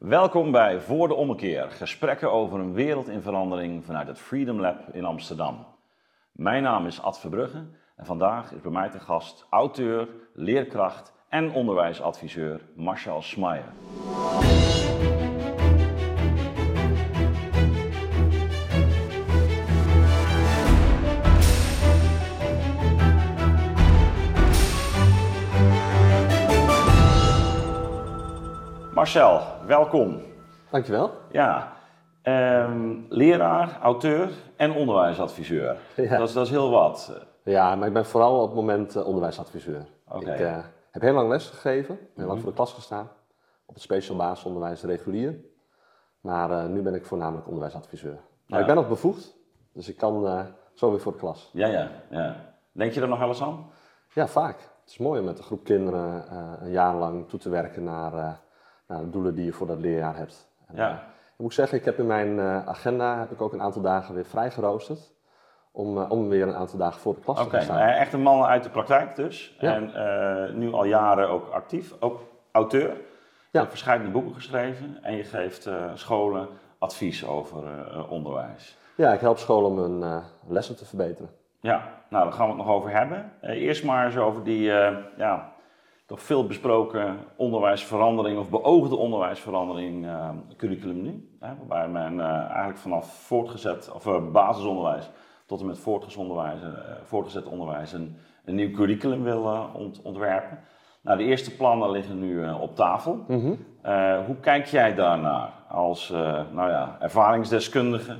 Welkom bij Voor de Ommekeer, gesprekken over een wereld in verandering vanuit het Freedom Lab in Amsterdam. Mijn naam is Ad Verbrugge en vandaag is bij mij te gast auteur, leerkracht en onderwijsadviseur Marcel Smaier. Marcel, welkom. Dankjewel. Ja, ehm, leraar, auteur en onderwijsadviseur. Ja. Dat, is, dat is heel wat. Ja, maar ik ben vooral op het moment eh, onderwijsadviseur. Oké. Ik eh, heb heel lang les gegeven, heel lang Mhm. voor de klas gestaan. Op het speciaal basisonderwijs regulier. Maar eh, nu ben ik voornamelijk onderwijsadviseur. Maar Ja. ik ben nog bevoegd, dus ik kan zo weer voor de klas. Ja, ja, ja. Denk je er nog wel eens aan? Ja, vaak. Het is mooi om met een groep kinderen een jaar lang toe te werken naar, naar de doelen die je voor dat leerjaar hebt. En, Ja. eh, ik moet zeggen, ik heb in mijn eh, agenda heb ik ook een aantal dagen weer vrijgeroosterd. Om, eh, om weer een aantal dagen voor de klas Oké, te staan. maar echt een man uit de praktijk dus. Ja. En nu al jaren ook actief, ook auteur. Je Ja. hebt verschillende boeken geschreven en je geeft scholen advies over onderwijs. Ja, ik help scholen om hun lessen te verbeteren. Ja, nou daar gaan we het nog over hebben. Eerst maar eens over die ja, toch veel besproken onderwijsverandering of beoogde onderwijsverandering eh, curriculum nu. Hè, waarbij men eh, eigenlijk vanaf voortgezet of eh, basisonderwijs tot en met voortgezet onderwijs, voortgezet onderwijs een, een nieuw curriculum wil ont- ontwerpen. Nou, de eerste plannen liggen nu op tafel. Eh, hoe kijk jij daarnaar als nou ja, ervaringsdeskundige,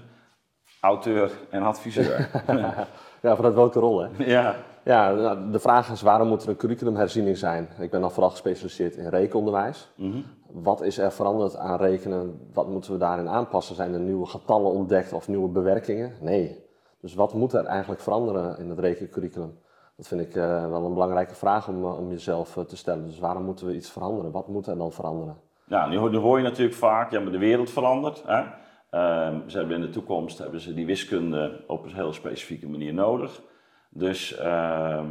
auteur en adviseur? Ja, vanuit welke rol hè? ja. Ja, nou, de vraag is waarom moet er een curriculumherziening zijn? Ik ben dan vooral gespecialiseerd in rekenonderwijs. Mhm. Wat is er veranderd aan rekenen? Wat moeten we daarin aanpassen? Zijn er nieuwe getallen ontdekt of nieuwe bewerkingen? Nee. Dus wat moet er eigenlijk veranderen in het rekencurriculum? Dat vind ik eh, wel een belangrijke vraag om, eh, om jezelf eh, te stellen. Dus waarom moeten we iets veranderen? Wat moet er dan veranderen? Ja, nu, hoor- nu hoor je natuurlijk vaak, ja, maar de wereld verandert. Hè? Ehm, ze hebben in de toekomst hebben ze die wiskunde op een heel specifieke manier nodig. Dus ehm,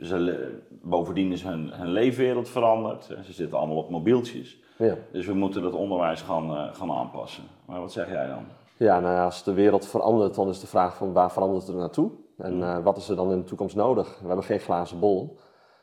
ze, bovendien is hun, hun leefwereld veranderd. Ze zitten allemaal op mobieltjes. Ja. Dus we moeten het onderwijs gaan, eh, gaan aanpassen. Maar wat zeg jij dan? Ja, nou ja, als de wereld verandert, dan is de vraag van waar verandert het er naartoe? En eh, wat is er dan in de toekomst nodig? We hebben geen glazen bol.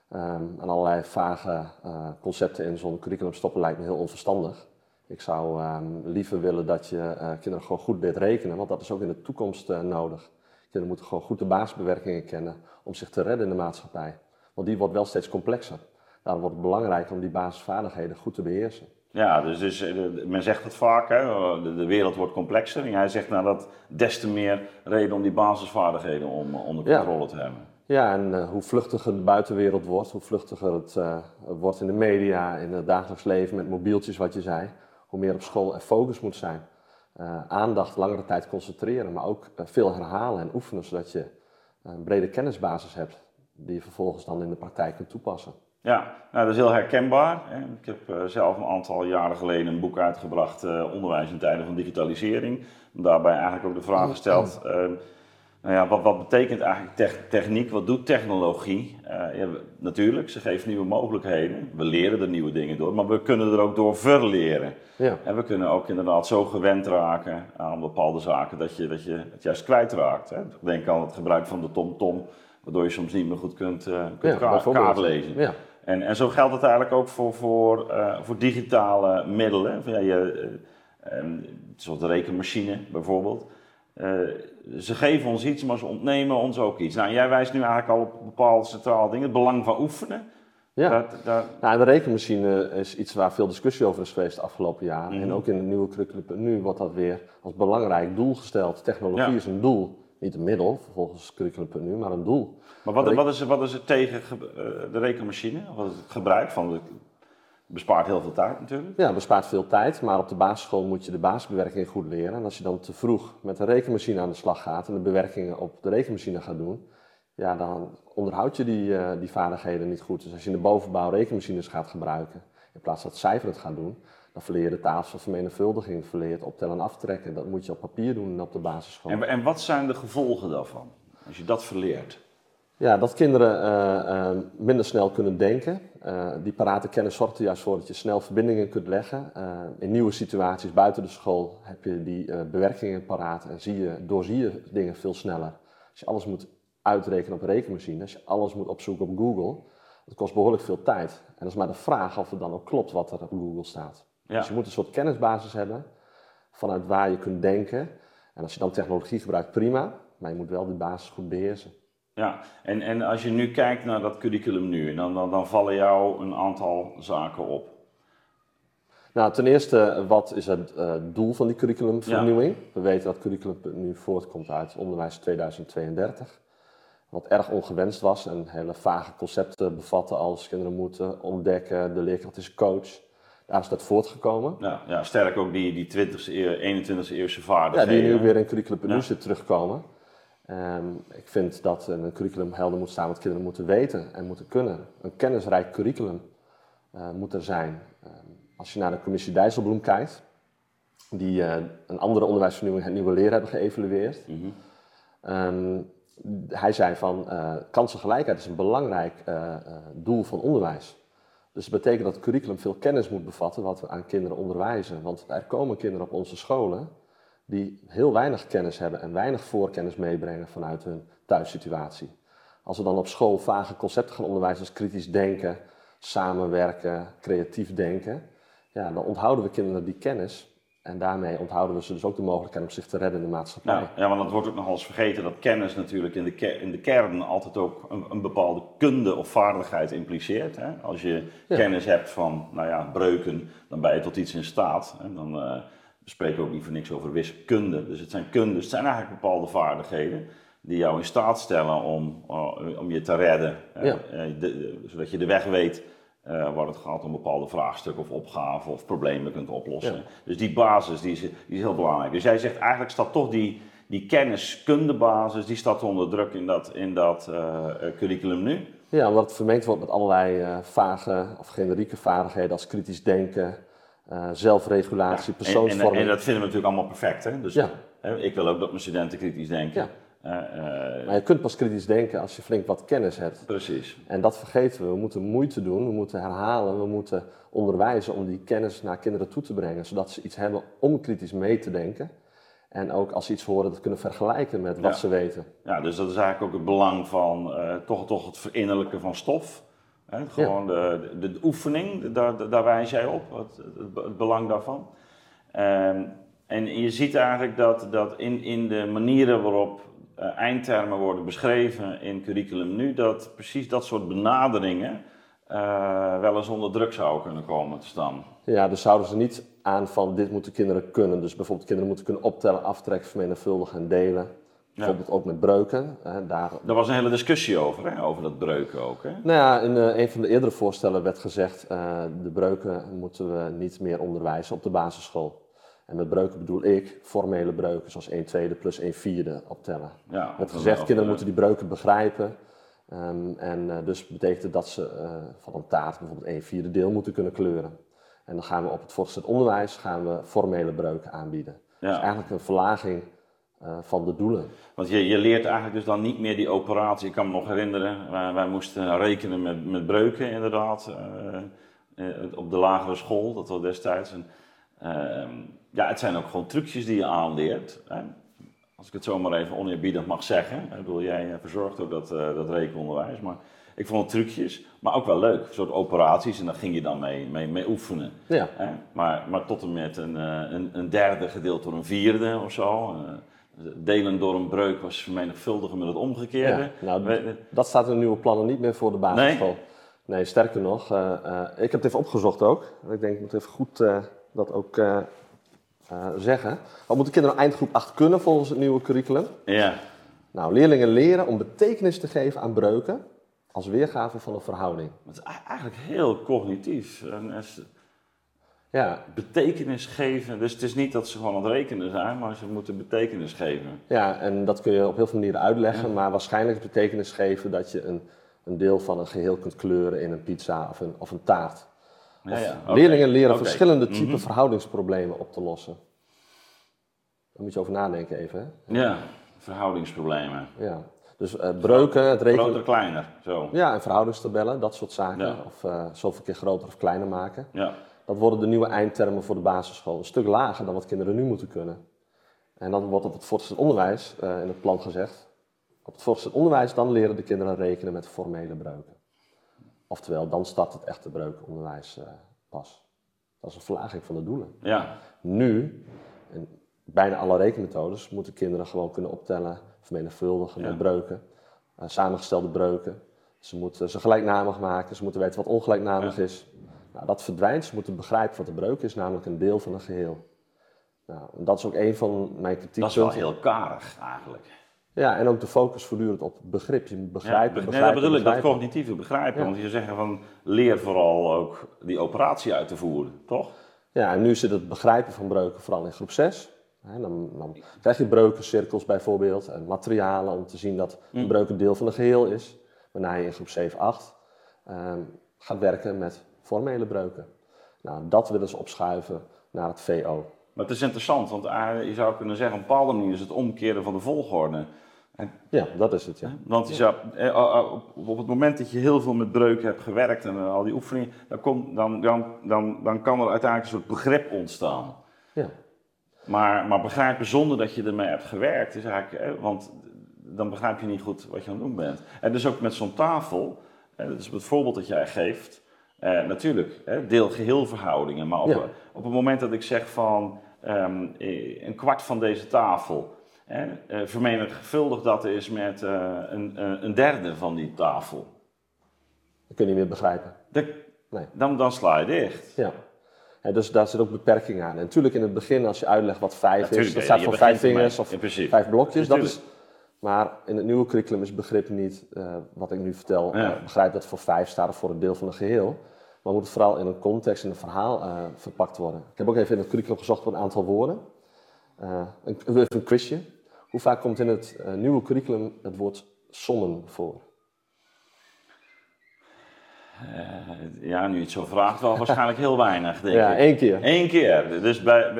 Ehm, en allerlei vage eh, concepten in zo'n curriculum stoppen lijkt me heel onverstandig. Ik zou ehm, liever willen dat je kinderen gewoon goed leert rekenen, want dat is ook in de toekomst nodig. Kinderen moeten gewoon goed de basisbewerkingen kennen om zich te redden in de maatschappij. Want die wordt wel steeds complexer. Daarom wordt het belangrijk om die basisvaardigheden goed te beheersen. Ja, dus, dus eh, men zegt het vaak, hè, de, de wereld wordt complexer. En jij zegt nou dat des te meer reden om die basisvaardigheden om, onder Ja. controle te hebben. Ja, en eh, hoe vluchtiger de buitenwereld wordt, hoe vluchtiger het eh, wordt in de media, in het dagelijks leven met mobieltjes, wat je zei, hoe meer op school er focus moet zijn. Eh, aandacht langere tijd concentreren, maar ook eh, veel herhalen en oefenen, zodat je een brede kennisbasis hebt, die je vervolgens dan in de praktijk kunt toepassen. Ja, nou, dat is heel herkenbaar. Hè. Ik heb eh, zelf een aantal jaren geleden een boek uitgebracht, eh, Onderwijs in tijden van digitalisering. Daarbij eigenlijk ook de vraag gesteld, eh, nou ja, wat, wat betekent eigenlijk tech- techniek, wat doet technologie? Eh, ja, we- natuurlijk, ze geeft nieuwe mogelijkheden, we leren er nieuwe dingen door, maar we kunnen er ook door verleren. Ja, En we kunnen ook inderdaad zo gewend raken aan bepaalde zaken dat je, dat je het juist kwijtraakt. Hè. Denk aan het gebruik van de TomTom, waardoor je soms niet meer goed kunt, eh kunt Ja, kaart, bijvoorbeeld. kaart lezen. ja. En, en zo geldt het eigenlijk ook voor, voor, eh, voor digitale middelen. Van, ja, je, zoals de rekenmachine bijvoorbeeld. Eh, ze geven ons iets, maar ze ontnemen ons ook iets. Nou, jij wijst nu eigenlijk al op bepaalde centrale dingen. Het belang van oefenen. ja. Dat, dat, Nou, de rekenmachine is iets waar veel discussie over is geweest de afgelopen jaren. Mhm. En ook in het nieuwe curriculum nu wordt dat weer als belangrijk doel gesteld. Technologie Ja. is een doel, niet een middel volgens curriculum nu, maar een doel. maar wat, wat, is, wat is er tegen ge- eh, de rekenmachine? Wat is het gebruik van? Het bespaart heel veel tijd natuurlijk. Ja, bespaart veel tijd, maar op de basisschool moet je de basisbewerking goed leren. En als je dan te vroeg met de rekenmachine aan de slag gaat en de bewerkingen op de rekenmachine gaat doen, ja, dan onderhoud je die, eh, die vaardigheden niet goed. Dus als je in de bovenbouw rekenmachines gaat gebruiken, in plaats dat cijfer het gaat doen, dan verleer je de tafelvermenigvuldiging, verleer je het optellen en aftrekken. Dat moet je op papier doen op de basisschool. En, en wat zijn de gevolgen daarvan? Als je dat verleert. Ja, dat kinderen eh, eh, minder snel kunnen denken. Uh, die parate kennis zorgt er juist voor dat je snel verbindingen kunt leggen. in nieuwe situaties buiten de school heb je die bewerkingen paraat en zie je, doorzie je dingen veel sneller. Als je alles moet uitrekenen op een rekenmachine, als je alles moet opzoeken op Google, dat kost behoorlijk veel tijd. En dat is maar de vraag of het dan ook klopt wat er op Google staat. Dus je moet een soort kennisbasis hebben vanuit waar je kunt denken. En als je dan technologie gebruikt, prima, maar je moet wel die basis goed beheersen. Ja, en, en als je nu kijkt naar dat curriculum nu, dan, dan, dan vallen jou een aantal zaken op. Nou, ten eerste, wat is het uh, doel van die curriculumvernieuwing? We weten dat curriculum nu voortkomt uit onderwijs 2032. Wat erg ongewenst was en hele vage concepten bevatten als kinderen moeten ontdekken, de leerkracht is coach. Daar is dat voortgekomen. Ja, ja sterk ook die, die 20e eeuw, 21e eeuwse vaardigheden. Ja, die nu weer in curriculum ja. zit terugkomen. Um, ik vind dat een curriculum helder moet staan wat kinderen moeten weten en moeten kunnen. Een kennisrijk curriculum uh, moet er zijn. Um, als je naar de commissie Dijsselbloem kijkt, die uh, een andere onderwijsvernieuwing, het nieuwe leren hebben geëvalueerd. Mm -hmm. um, hij zei van uh, kansengelijkheid is een belangrijk doel van onderwijs. Dus dat betekent dat het curriculum veel kennis moet bevatten wat we aan kinderen onderwijzen. Want er komen kinderen op onze scholen die heel weinig kennis hebben en weinig voorkennis meebrengen vanuit hun thuissituatie. Als we dan op school vage concepten gaan onderwijzen als kritisch denken, samenwerken, creatief denken, ja, dan onthouden we kinderen die kennis en daarmee onthouden we ze dus ook de mogelijkheid om zich te redden in de maatschappij. Ja, ja want het wordt ook nog eens vergeten dat kennis natuurlijk in de, in de kern altijd ook een, een bepaalde kunde of vaardigheid impliceert. Hè? Als je kennis hebt van nou ja, breuken, dan ben je tot iets in staat. Hè? Dan, uh, we spreken ook niet voor niks over wiskunde. Dus het zijn kundes, het zijn eigenlijk bepaalde vaardigheden die jou in staat stellen om, uh, om je te redden. Ja. Uh, zodat je de weg weet uh, waar het gaat om bepaalde vraagstukken of opgaven of problemen kunt oplossen. Dus die basis die is, die is, heel belangrijk. Dus jij zegt eigenlijk staat toch die, die kenniskundebasis, die staat onder druk in dat, in dat uh, curriculum nu. Ja, omdat het vermengd wordt met allerlei uh, vage of generieke vaardigheden als kritisch denken, zelfregulatie, ja. persoonsvorming. En, en, en, dat vinden we natuurlijk allemaal perfect. Hè? Dus ja. ik wil ook dat mijn studenten kritisch denken. Ja. Uh, maar je kunt pas kritisch denken als je flink wat kennis hebt. Precies. En dat vergeten we. We moeten moeite doen, we moeten herhalen, we moeten onderwijzen om die kennis naar kinderen toe te brengen, zodat ze iets hebben om kritisch mee te denken. En ook als ze iets horen, dat kunnen vergelijken met wat ze weten. Ja, dus dat is eigenlijk ook het belang van uh, toch, toch het verinnerlijken van stof. Hè? Gewoon de, de, de, oefening, daar, daar wijs jij op, het, het, het belang daarvan. Uh, en je ziet eigenlijk dat, dat in, in de manieren waarop uh, eindtermen worden beschreven in curriculum nu, dat precies dat soort benaderingen uh, wel eens onder druk zouden kunnen komen te staan. Ja, dus zouden ze niet aan van dit moeten kinderen kunnen. Dus bijvoorbeeld kinderen moeten kunnen optellen, aftrekken, vermenigvuldigen en delen. Bijvoorbeeld ook met breuken. Hè, daar... Er was een hele discussie over, hè, over dat breuken ook. Hè? Nou ja, in uh, een van de eerdere voorstellen werd gezegd, uh, de breuken moeten we niet meer onderwijzen op de basisschool. En met breuken bedoel ik formele breuken, zoals 1 tweede plus 1 vierde optellen. Ja, Met gezegd, kinderen moeten die breuken begrijpen. Um, en uh, dus betekent het dat ze van een taart bijvoorbeeld 1 vierde deel moeten kunnen kleuren. En dan gaan we op het voortgezet onderwijs gaan we formele breuken aanbieden. Ja. Dus eigenlijk een verlaging van de doelen. Want je, je leert eigenlijk dus dan niet meer die operatie. Ik kan me nog herinneren, wij, wij moesten rekenen met, met breuken inderdaad. op de lagere school, dat was destijds. En, ehm, ja, het zijn ook gewoon trucjes die je aanleert. Hè? Als ik het zomaar even oneerbiedig mag zeggen. Ik bedoel, jij verzorgt ook dat, uh, dat rekenonderwijs. Maar ik vond het trucjes, maar ook wel leuk. Een soort operaties en daar ging je dan mee, mee, mee oefenen. Ja. Hè? Maar, maar tot en met een, een, een, derde gedeeld door een vierde of zo. Delen door een breuk was vermenigvuldigen met het omgekeerde. Ja, nou, We, dat staat in de nieuwe plannen niet meer voor de basisschool. Nee, nee sterker nog. ik heb het even opgezocht ook. Ik denk, ik moet even goed dat ook zeggen. Wat moeten kinderen eindgroep 8 kunnen volgens het nieuwe curriculum? Ja. Nou, leerlingen leren om betekenis te geven aan breuken als weergave van een verhouding. Het is eigenlijk heel cognitief. En ja. Betekenis geven. Dus het is niet dat ze gewoon aan het rekenen zijn, maar ze moeten betekenis geven. Ja, en dat kun je op heel veel manieren uitleggen, maar waarschijnlijk is betekenis geven dat je een, een deel van een geheel kunt kleuren in een pizza of een, of een taart. Ja, ja. Leerlingen leren verschillende type mhm. verhoudingsproblemen op te lossen. Daar moet je over nadenken even. Hè? Ja, verhoudingsproblemen. Ja. Dus uh, breuken, het rekenen... Groter, kleiner, zo. Ja, en verhoudingstabellen, dat soort zaken. Of uh, zoveel keer groter of kleiner maken. Ja. Dat worden de nieuwe eindtermen voor de basisschool. Een stuk lager dan wat kinderen nu moeten kunnen. En dan wordt op het voortgezet onderwijs uh, in het plan gezegd. Op het voortgezet onderwijs dan leren de kinderen rekenen met formele breuken. Oftewel, dan start het echte breukenonderwijs uh, pas. Dat is een verlaging van de doelen. Ja. Nu, in bijna alle rekenmethodes, moeten kinderen gewoon kunnen optellen, vermenigvuldigen met breuken, uh, samengestelde breuken. Ze moeten ze gelijknamig maken, ze moeten weten wat ongelijknamig is. Nou, dat verdwijnt, ze moeten begrijpen wat de breuk is, namelijk een deel van een geheel. Nou, en dat is ook een van mijn kritiekpunten. Dat is wel heel karig eigenlijk. Ja, en ook de focus voortdurend op begrip. Je moet begrijpen, ja, be- begrijpen, nee, dat bedoel ik, dat cognitieve begrijpen. Ja. Want je zegt van leer vooral ook die operatie uit te voeren, toch? Ja, en nu zit het begrijpen van breuken vooral in groep 6. Hè, dan, dan krijg je breukencirkels bijvoorbeeld en materialen om te zien dat Hm. een breuk een deel van een geheel is. Waarna je in groep 7, 8 ehm, gaat werken met formele breuken. Nou, dat willen ze opschuiven naar het VO. Maar het is interessant, want je zou kunnen zeggen, op een bepaalde manier is het omkeren van de volgorde. Ja, dat is het, ja. Want je zou, eh, eh, op- op het moment dat je heel veel met breuken hebt gewerkt en al die oefeningen, dan, komt, dan, dan, dan, dan kan er uiteindelijk een soort begrip ontstaan. ja. Maar, maar begrijpen zonder dat je ermee hebt gewerkt, is eigenlijk, want dan begrijp je niet goed wat je aan het doen bent. En dus ook met zo'n tafel, dat is het voorbeeld dat jij geeft, eh, natuurlijk, hè, deel-geheel-verhoudingen. Maar op, Ja. op het moment dat ik zeg van ehm, eh, een kwart van deze tafel, hè, eh, vermenigvuldig dat is met een, een derde van die tafel, Dat kun je niet meer begrijpen. dan, Nee. dan, dan sla je dicht. Ja. Dus daar zit ook beperking aan. En natuurlijk in het begin, als je uitlegt wat vijf is, dat staat voor vijf vingers of vijf blokjes. Dat is, maar in het nieuwe curriculum is begrip niet, wat ik nu vertel, Ja. begrijp dat voor vijf staat of voor een deel van een geheel. Maar moet het vooral in een context, in een verhaal eh, verpakt worden. Ik heb ook even in het curriculum gezocht voor een aantal woorden. Eh, een, even een quizje. Hoe vaak komt in het eh, nieuwe curriculum het woord sommen voor? Ja, nu je het zo vraagt, wel waarschijnlijk heel weinig, denk Ja, ik. één keer. Eén keer. Dus, bij,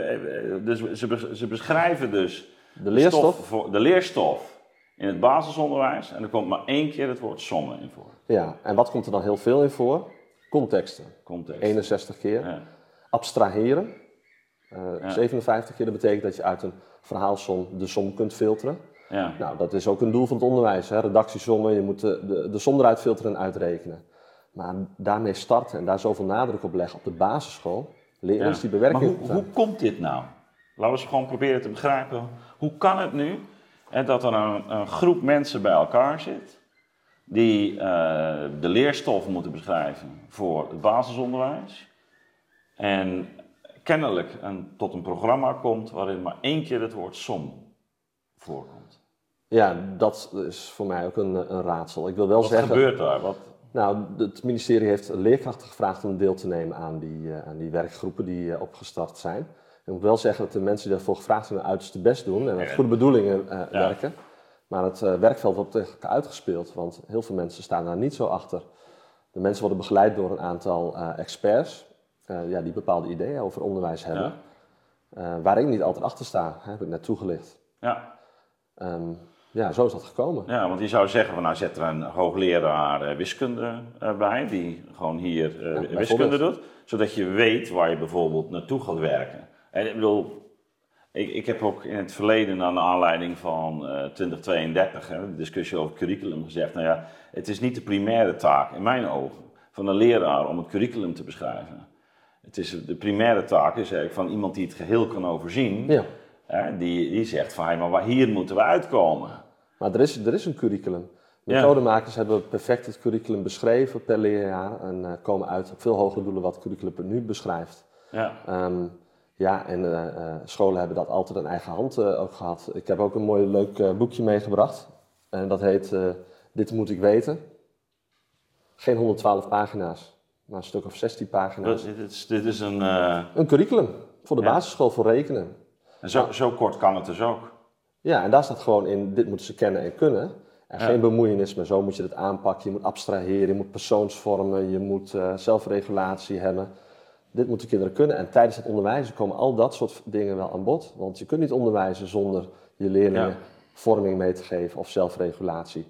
dus ze, ze beschrijven dus De leerstof? stof voor, de leerstof in het basisonderwijs en er komt maar één keer het woord sommen in voor. Ja, en wat komt er dan heel veel in voor? Contexten. Context. 61 keer. Ja. abstraheren. Eh, Ja. 57 keer, dat betekent dat je uit een verhaalsom de som kunt filteren. Ja. Nou, dat is ook een doel van het onderwijs. Hè? Redactiesommen, je moet de, de, de som eruit filteren en uitrekenen. Maar daarmee starten en daar zoveel nadruk op leggen op de basisschool, leren die bewerking. Maar hoe, hoe komt dit nou? Laten we eens gewoon proberen te begrijpen. Hoe kan het nu hè, dat er een, een groep mensen bij elkaar zit die eh, de leerstof moeten beschrijven voor het basisonderwijs en kennelijk een, tot een programma komt waarin maar één keer het woord som voorkomt. Ja, dat is voor mij ook een, een raadsel. Ik wil wel Wat zeggen. gebeurt daar? Wat, Nou, het ministerie heeft leerkrachten gevraagd om deel te nemen aan die, eh, aan die werkgroepen die eh, opgestart zijn. Ik moet wel zeggen dat de mensen die daarvoor gevraagd zijn hun uiterste best doen en met goede bedoelingen werken. Maar het eh, werkveld wordt uitgespeeld, want heel veel mensen staan daar niet zo achter. De mensen worden begeleid door een aantal eh, experts eh, ja, die bepaalde ideeën over onderwijs hebben. Waar ik niet altijd achter sta, heb ik net toegelicht. ja, Ehm, ja, zo is dat gekomen. ja, want je zou zeggen, van, nou zet er een hoogleraar wiskunde bij, die gewoon hier wiskunde doet, zodat je weet waar je bijvoorbeeld naartoe gaat werken. En ik bedoel, ik, ik heb ook in het verleden, naar aanleiding van eh 2032, hè, de discussie over curriculum, gezegd, nou ja, het is niet de primaire taak, in mijn ogen, van een leraar om het curriculum te beschrijven. Het is, de primaire taak is eigenlijk van iemand die het geheel kan overzien, Ja. hè, die, die zegt van, hey, maar waar- hier moeten we uitkomen. Maar er is, er is een curriculum. Ja. Methodemakers hebben perfect het curriculum beschreven per leerjaar en eh, komen uit op veel hogere doelen wat het curriculum nu beschrijft. Ja. Ehm, ja, en eh, eh, scholen hebben dat altijd in eigen hand eh, ook gehad. Ik heb ook een mooi leuk boekje meegebracht. En dat heet Dit moet ik weten. Geen 112 pagina's, maar een stuk of 16 pagina's. Dit, dit is, dit is een. Een curriculum voor de Ja. basisschool voor rekenen. en zo, zo kort kan het dus ook. Ja, en daar staat gewoon in, dit moeten ze kennen en kunnen. En Ja. geen bemoeienis, maar zo moet je het aanpakken. Je moet abstraheren, je moet persoonsvormen, je moet zelfregulatie hebben. Dit moeten kinderen kunnen. En tijdens het onderwijzen komen al dat soort dingen wel aan bod. Want je kunt niet onderwijzen zonder je leerlingen Ja. vorming mee te geven of zelfregulatie.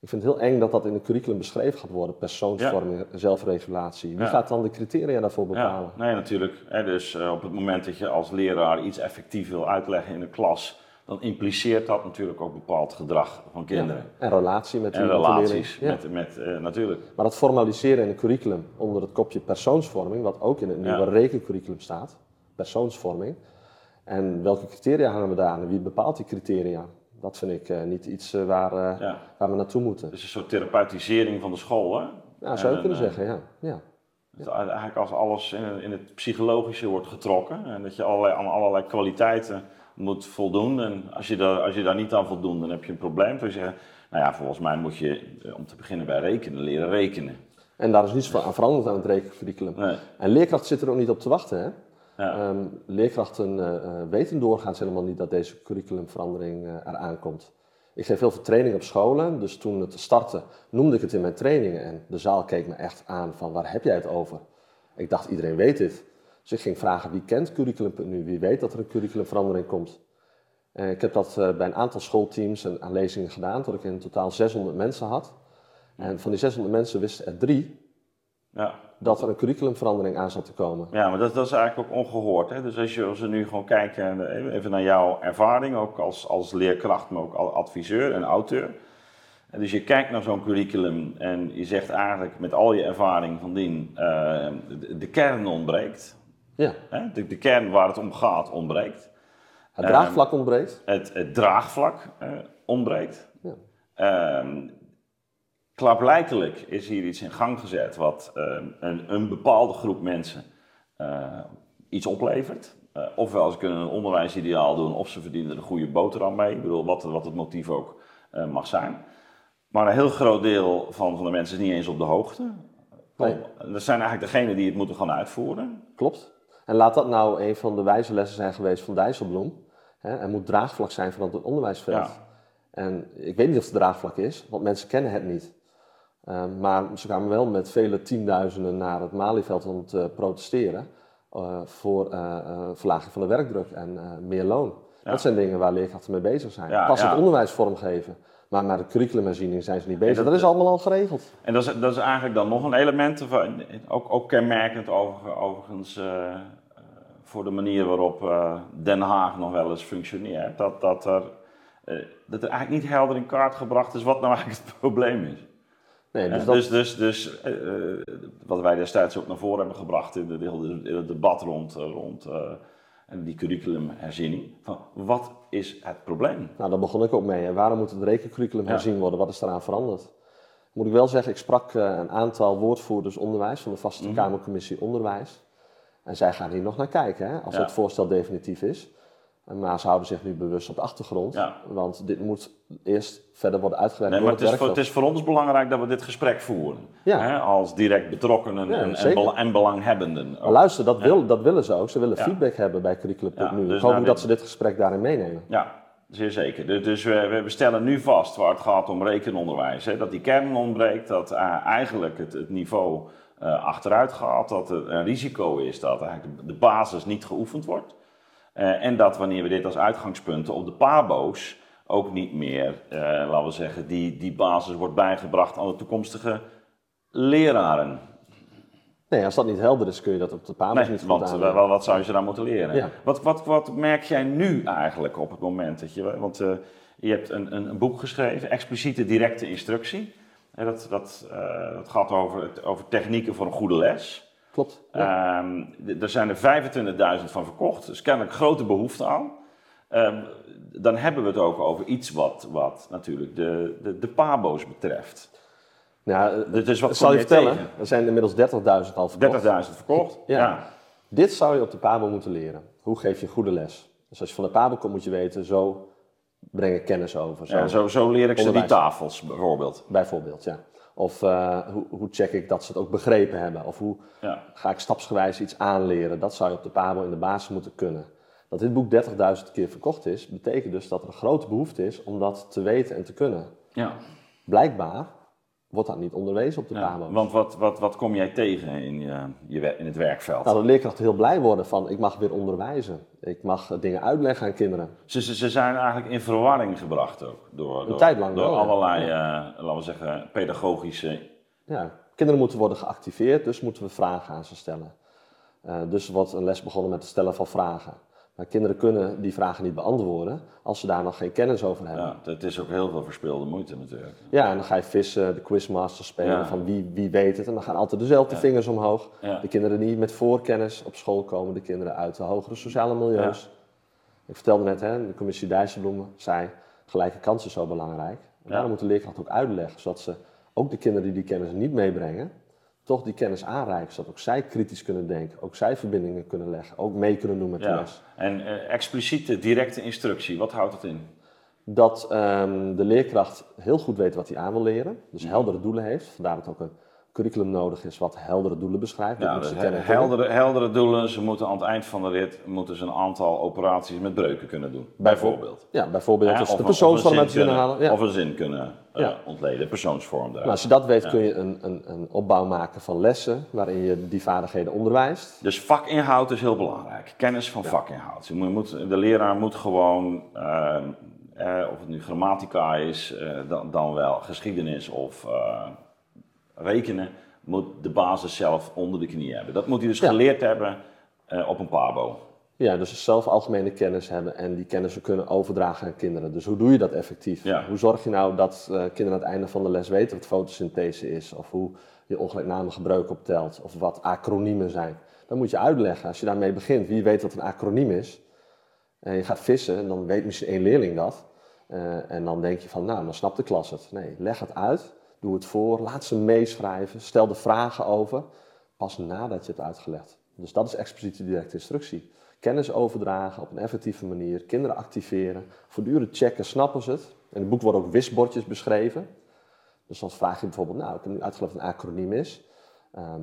Ik vind het heel eng dat dat in een curriculum beschreven gaat worden, persoonsvorming, zelfregulatie. Wie Ja. gaat dan de criteria daarvoor bepalen? Ja, nee, natuurlijk. Dus eh, op het moment dat je als leraar iets effectief wil uitleggen in de klas, dan impliceert dat natuurlijk ook bepaald gedrag van kinderen. En relatie met En relaties. Ja. met, met, eh, natuurlijk. Maar dat formaliseren in een curriculum onder het kopje persoonsvorming, wat ook in het nieuwe Ja. rekencurriculum staat, persoonsvorming. En welke criteria hangen we daar aan en wie bepaalt die criteria? Dat vind ik eh, niet iets eh, waar, waar we naartoe moeten. Dus een soort therapeutisering van de school, hè? Ja, zou je En, kunnen zeggen, ja. ja. Dat eigenlijk als alles in, in het psychologische wordt getrokken en dat je allerlei, aan allerlei kwaliteiten moet voldoen. En als je, daar, als je daar niet aan voldoet, dan heb je een probleem. Dan zeggen, nou ja, volgens mij moet je eh, om te beginnen bij rekenen, leren rekenen. En daar is niets aan veranderd aan het rekencurriculum. Nee. En leerkracht zit er ook niet op te wachten. Hè? Ja. Ehm, leerkrachten eh, eh, weten doorgaans helemaal niet dat deze curriculumverandering eraan komt. Ik geef heel veel training op scholen, dus toen het startte noemde ik het in mijn trainingen en de zaal keek me echt aan van waar heb jij het over? Ik dacht iedereen weet dit. Dus ik ging vragen wie kent curriculum.nu, wie weet dat er een curriculumverandering komt. Eh, ik heb dat eh, bij een aantal schoolteams en aan lezingen gedaan, tot ik in totaal 600 mensen had. En van die 600 mensen wisten er drie Ja. dat er een curriculumverandering aan zat te komen. Ja, maar dat, dat is eigenlijk ook ongehoord. Hè? Dus als, je, als we nu gewoon kijken, even naar jouw ervaring, ook als, als leerkracht, maar ook als adviseur en auteur. En dus je kijkt naar zo'n curriculum en je zegt eigenlijk met al je ervaring van dien, eh, de, de kern ontbreekt. Ja, Hè? De, de kern waar het om gaat ontbreekt. het draagvlak ontbreekt. Het, het draagvlak eh, ontbreekt. Ja. Ehm, klaarblijkelijk is hier iets in gang gezet wat ehm, een, een bepaalde groep mensen eh, iets oplevert. Eh, ofwel ze kunnen een onderwijsideaal doen, of ze verdienen er een goede boterham mee. Ik bedoel, wat, wat het motief ook mag zijn. Maar een heel groot deel van, van de mensen is niet eens op de hoogte. Nee. Dat zijn eigenlijk degenen die het moeten gaan uitvoeren. Klopt. En laat dat nou een van de wijze lessen zijn geweest van Dijsselbloem. Hè, er moet draagvlak zijn van het onderwijsveld. Ja. En ik weet niet of het draagvlak is, want mensen kennen het niet. Ehm, maar ze kwamen wel met vele tienduizenden naar het Malieveld om te protesteren eh, voor eh, verlaging van de werkdruk en meer loon. Ja. Dat zijn dingen waar leerkrachten mee bezig zijn. Ja, Pas het onderwijs vormgeven. Maar met de curriculumherziening zijn ze niet bezig. dat- dat, is allemaal al geregeld. En dat is, dat is eigenlijk dan nog een element, van, ook, ook kenmerkend over, overigens eh, eh, voor de manier waarop eh, Den Haag nog wel eens functioneert. Dat, dat, er, eh, dat er eigenlijk niet helder in kaart gebracht is wat nou eigenlijk het probleem is. Nee, dus dat, Dus, dus, dus wat wij destijds ook naar voren hebben gebracht in, de, in het debat rond, rond eh, die curriculumherziening. Van, wat is het probleem? Nou, daar begon ik ook mee. Waarom moet het rekencurriculum herzien worden? Wat is eraan veranderd? Moet ik wel zeggen, ik sprak eh, een aantal woordvoerders onderwijs van de vaste Mhm. Kamercommissie Onderwijs. En zij gaan hier nog naar kijken, hè, als Ja. het voorstel definitief is. Maar ze houden zich nu bewust op de achtergrond. Ja. Want dit moet eerst verder worden uitgewerkt Nee, maar het het is, voor, het is voor ons belangrijk dat we dit gesprek voeren. Ja. Hè, als direct betrokkenen Ja, en, en, zeker. bela- en belanghebbenden. Luister, dat, wil, dat willen ze ook. Ze willen feedback hebben bij Curriculum.nu. Ja, dus ik hoop nou, dat dit- ze dit gesprek daarin meenemen. Ja, zeer zeker. Dus, dus we, we stellen nu vast waar het gaat om rekenonderwijs. Hè, dat die kern ontbreekt, dat eh, eigenlijk het, het niveau eh, achteruit gaat. Dat er een risico is dat eigenlijk de basis niet geoefend wordt. Eh, en dat wanneer we dit als uitgangspunten op de pabo's ook niet meer, eh, laten we zeggen, die, die basis wordt bijgebracht aan de toekomstige leraren. Nee, als dat niet helder is, kun je dat op de pagina's Nee, niet goed want eh, wat, wat zou je ze daar moeten leren? Ja. Wat, wat, wat merk jij nu eigenlijk op het moment dat je... Want je hebt een, een, een boek geschreven, Expliciete Directe Instructie. En dat, dat, dat gaat over, het- over technieken voor een goede les. Klopt. Ja. Ehm, er zijn er 25.000 van verkocht, dus kennelijk grote behoefte aan. Ehm, dan hebben we het ook over iets wat, wat natuurlijk de, de, de pabo's betreft. Nou, eh, Dus wat zal je vertellen, tegen? er zijn inmiddels 30.000 al 30.000 verkocht. verkocht? Ja. Dit zou je op de Pabo moeten leren. Hoe geef je goede les? Dus als je van de Pabo komt, moet je weten, zo breng ik kennis over. Zo, Ja, zo, zo leer ik ze die tafels bijvoorbeeld. Bijvoorbeeld, ja. Of eh, hoe, hoe check ik dat ze het ook begrepen hebben? Of hoe Ja. ga ik stapsgewijs iets aanleren? Dat zou je op de Pabo in de basis moeten kunnen. Dat dit boek 30.000 keer verkocht is, betekent dus dat er een grote behoefte is om dat te weten en te kunnen. Ja. Blijkbaar wordt dat niet onderwezen op de Ja, want wat, wat, wat kom jij tegen in, je, je, in het werkveld? Nou, dat leerkrachten heel blij worden van ik mag weer onderwijzen. Ik mag dingen uitleggen aan kinderen. Ze, ze, ze zijn eigenlijk in verwarring gebracht ook. Door, door, tijd lang door wel, ja. allerlei, eh, laten we zeggen, pedagogische... Ja, kinderen moeten worden geactiveerd, dus moeten we vragen aan ze stellen. Eh, dus wordt een les begonnen met het stellen van vragen. Maar kinderen kunnen die vragen niet beantwoorden als ze daar nog geen kennis over hebben. Ja, het is ook heel veel verspilde moeite natuurlijk. Ja, en dan ga je vissen, de quizmaster spelen Ja. van wie, wie weet het. En dan gaan altijd dezelfde Ja. vingers omhoog. Ja. De kinderen die met voorkennis op school komen, de kinderen uit de hogere sociale milieus. Ik vertelde net, hè, de commissie Dijsselbloemen zei, gelijke kansen zo belangrijk. En daarom moet de leerkracht ook uitleggen, zodat ze ook de kinderen die die kennis niet meebrengen, toch die kennis aanreiken. Zodat ook zij kritisch kunnen denken, ook zij verbindingen kunnen leggen, ook mee kunnen doen met de les. En eh, expliciete, directe instructie, wat houdt dat in? Dat ehm, de leerkracht heel goed weet wat hij aan wil leren, dus heldere doelen heeft. Vandaar dat ook een curriculum nodig is wat heldere doelen beschrijft. Ja, dus he- heldere, heldere doelen. Ze moeten aan het eind van de rit moeten ze een aantal operaties met breuken kunnen doen. Bijvoorbeeld. Ja, bijvoorbeeld Ja, dus of de persoonsvorm uit kunnen halen. Ja. Of een zin kunnen eh, ontleden, persoonsvorm daar. Als je dat weet, kun je een, een, een opbouw maken van lessen waarin je die vaardigheden onderwijst. Dus vakinhoud is heel belangrijk. Kennis van vakinhoud. Je moet, de leraar moet gewoon, eh, eh, of het nu grammatica is, eh, dan, dan wel geschiedenis of rekenen, moet de basis zelf onder de knie hebben. Dat moet hij dus Ja. geleerd hebben eh, op een pabo. Ja, dus zelf algemene kennis hebben en die kennis kunnen overdragen aan kinderen. Dus hoe doe je dat effectief? Ja. Hoe zorg je nou dat eh, kinderen aan het einde van de les weten wat fotosynthese is? Of hoe je ongelijknamige breuk optelt? Of wat acroniemen zijn? Dat moet je uitleggen. Als je daarmee begint, wie weet wat een acroniem is? En je gaat vissen, dan weet misschien één leerling dat. Eh, en dan denk je van, nou, dan snapt de klas het. Nee, leg het uit, doe het voor, laat ze meeschrijven, stel de vragen over, pas nadat je het uitgelegd. Dus dat is expliciete directe instructie. Kennis overdragen op een effectieve manier, kinderen activeren, voortdurend checken, snappen ze het. In het boek worden ook wisbordjes beschreven. Dus dan vraag je bijvoorbeeld, nou, ik heb nu uitgelegd wat een acroniem is. Ehm,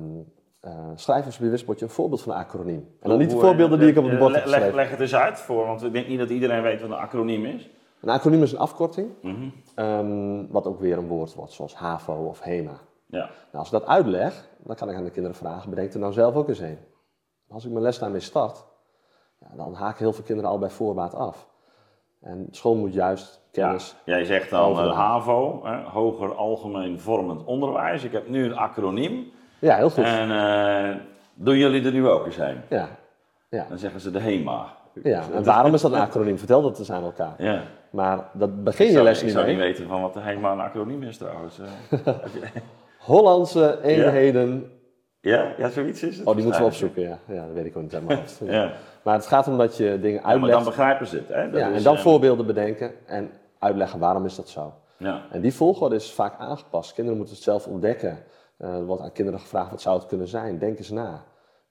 eh, schrijf eens op je wisbordje een voorbeeld van een acroniem. En dan niet de voorbeelden die ik op het bord heb leg, geschreven. leg het eens uit voor, want ik denk niet dat iedereen weet wat een acroniem is. Een acroniem is een afkorting, Mhm. ehm, wat ook weer een woord wordt, zoals HAVO of HEMA. Ja. Nou, als ik dat uitleg, dan kan ik aan de kinderen vragen, bedenk er nou zelf ook eens een. Als ik mijn les daarmee start, ja, dan haken heel veel kinderen al bij voorbaat af. En school moet juist Ja, kennis... jij zegt dan eh, HAVO, hè, Hoger Algemeen Vormend Onderwijs. Ik heb nu een acroniem. Ja, heel goed. En eh, doen jullie er nu ook eens een? Ja. Ja. Dan zeggen ze de HEMA. ja, en waarom is dat een acroniem? Vertel dat eens aan elkaar. Ja. Maar dat begin Ik je zou, les ik niet zou mee. niet weten van wat de HEMA een acroniem is trouwens. eh. Hollandse eenheden... ja? ja, zoiets is het. Oh, die moeten we opzoeken, ja. Ja, dat weet ik ook niet hoofd. Ja. Maar het gaat om dat je dingen Ja, maar dan uitlegt. begrijpen ze het. Hè? Dat Ja, is, en dan eh, voorbeelden bedenken en uitleggen waarom is dat zo. Ja. En die volgorde is vaak aangepast. Kinderen moeten het zelf ontdekken. Eh, er wordt aan kinderen gevraagd wat zou het kunnen zijn. Denk eens na.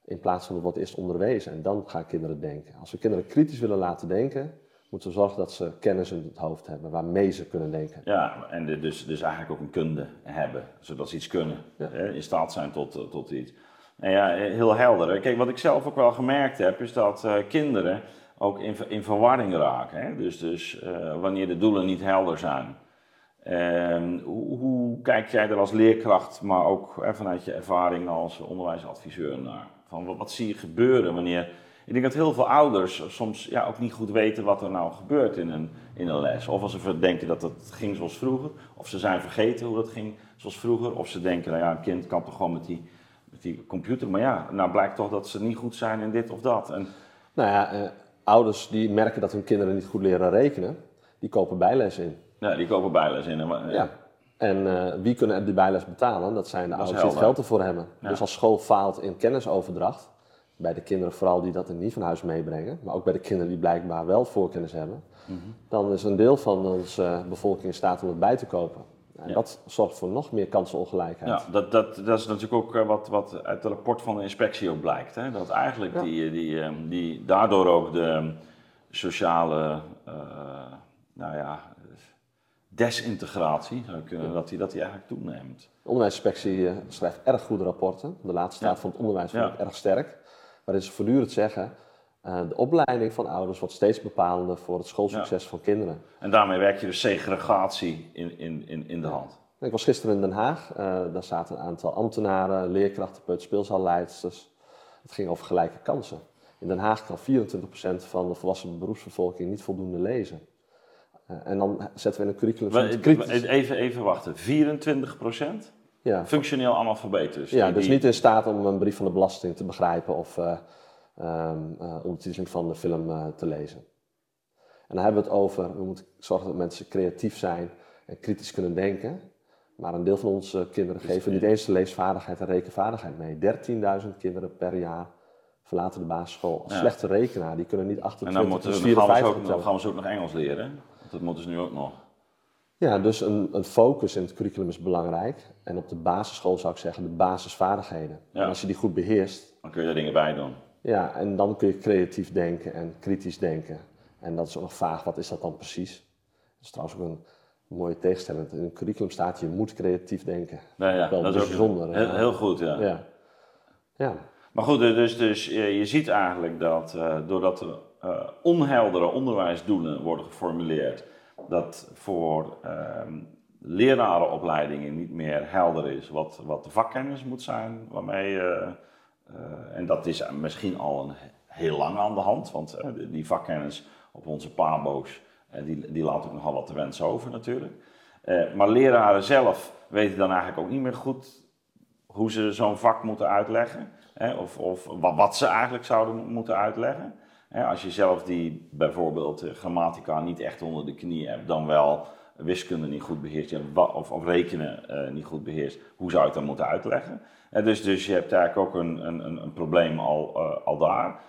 In plaats van het wordt eerst onderwezen en dan gaan kinderen denken. Als we kinderen kritisch willen laten denken, moeten we zorgen dat ze kennis in het hoofd hebben waarmee ze kunnen denken. Ja, en de- dus, dus eigenlijk ook een kunde hebben, zodat ze iets kunnen, Ja. hè, in staat zijn tot, eh, tot iets. En ja, heel helder. Kijk, wat ik zelf ook wel gemerkt heb, is dat eh, kinderen ook in, in verwarring raken. Hè? Dus, dus eh, wanneer de doelen niet helder zijn. Ehm, hoe, hoe kijk jij er als leerkracht, maar ook vanuit je ervaring als onderwijsadviseur naar? Van wat, wat zie je gebeuren wanneer. Ik denk dat heel veel ouders soms ja, ook niet goed weten wat er nou gebeurt in een, in een les. Of als ze denken dat het ging zoals vroeger, of ze zijn vergeten hoe dat ging zoals vroeger, of ze denken, nou ja, een kind kan toch gewoon met die, met die computer. Maar ja, nou blijkt toch dat ze niet goed zijn in dit of dat. En, Nou ja, eh, ouders die merken dat hun kinderen niet goed leren rekenen, die kopen bijles in. ja, die kopen bijles in. En, wa- Ja. En eh, wie kunnen die bijles betalen? Dat zijn de Dat ouders die het geld ervoor hebben. Ja. Dus als school faalt in kennisoverdracht, bij de kinderen vooral die dat er niet van huis meebrengen, maar ook bij de kinderen die blijkbaar wel voorkennis hebben, Mhm. dan is een deel van onze bevolking in staat om het bij te kopen. En Ja. dat zorgt voor nog meer kansenongelijkheid. Ja, dat, dat, dat is natuurlijk ook eh, wat, wat uit het rapport van de inspectie ook blijkt. Hè? Dat eigenlijk Ja. die, die, eh, die, daardoor ook de sociale, eh, nou ja, desintegratie, zou ik dat, die, dat die eigenlijk toeneemt. De onderwijsinspectie eh, schrijft erg goede rapporten. De laatste staat Ja. van het onderwijs vind ik erg sterk. Waarin ze voortdurend zeggen, eh, de opleiding van ouders wordt steeds bepalender voor het schoolsucces van kinderen. En daarmee werk je dus segregatie in, in, in, in de hand. Ik was gisteren in Den Haag. Uh, daar zaten een aantal ambtenaren, leerkrachten, peuterspeelzalleidsters. Het ging over gelijke kansen. In Den Haag kan 24% van de volwassen beroepsbevolking niet voldoende lezen. Uh, en dan zetten we in een curriculum... Maar, kritisch. Even, even wachten, 24%? Ja. Functioneel analfabeet dus? Ja, dus niet in staat om een brief van de belasting te begrijpen of uh, um, ondertiteling van de film te lezen. En dan hebben we het over, we moeten zorgen dat mensen creatief zijn en kritisch kunnen denken. Maar een deel van onze kinderen geven niet eens de leesvaardigheid en rekenvaardigheid mee. 13.000 kinderen per jaar verlaten de basisschool als slechte rekenaar. Die kunnen niet 28 En dan, moeten, dus dan, gaan we ook, dan gaan ze ook nog Engels leren. Dat moeten ze nu ook nog. Ja, dus een, een, focus in het curriculum is belangrijk. En op de basisschool zou ik zeggen de basisvaardigheden. En als je die goed beheerst... Dan kun je er dingen bij doen. Ja, en dan kun je creatief denken en kritisch denken. En dat is ook nog vaag, wat is dat dan precies? Dat is trouwens ook een mooie tegenstelling. In het curriculum staat, je moet creatief denken. Nou ja, dat is ook bijzonder. Heel, heel, goed, ja. ja. ja. Maar goed, dus, dus je ziet eigenlijk dat uh, doordat er uh, onheldere onderwijsdoelen worden geformuleerd, dat voor uh, lerarenopleidingen niet meer helder is wat, wat de vakkennis moet zijn, waarmee, uh, en dat is misschien al een heel lang aan de hand, want die vakkennis op onze pabo's, die, die laat ook nogal wat te wensen over natuurlijk. Maar leraren zelf weten dan eigenlijk ook niet meer goed hoe ze zo'n vak moeten uitleggen. Hè, of of wat, ze eigenlijk zouden moeten uitleggen. Als je zelf die bijvoorbeeld uh, grammatica niet echt onder de knie hebt, dan wel wiskunde niet goed beheerst, of, of rekenen niet goed beheerst, hoe zou je het dan moeten uitleggen? dus, dus je hebt eigenlijk ook een, een, een probleem al, al daar.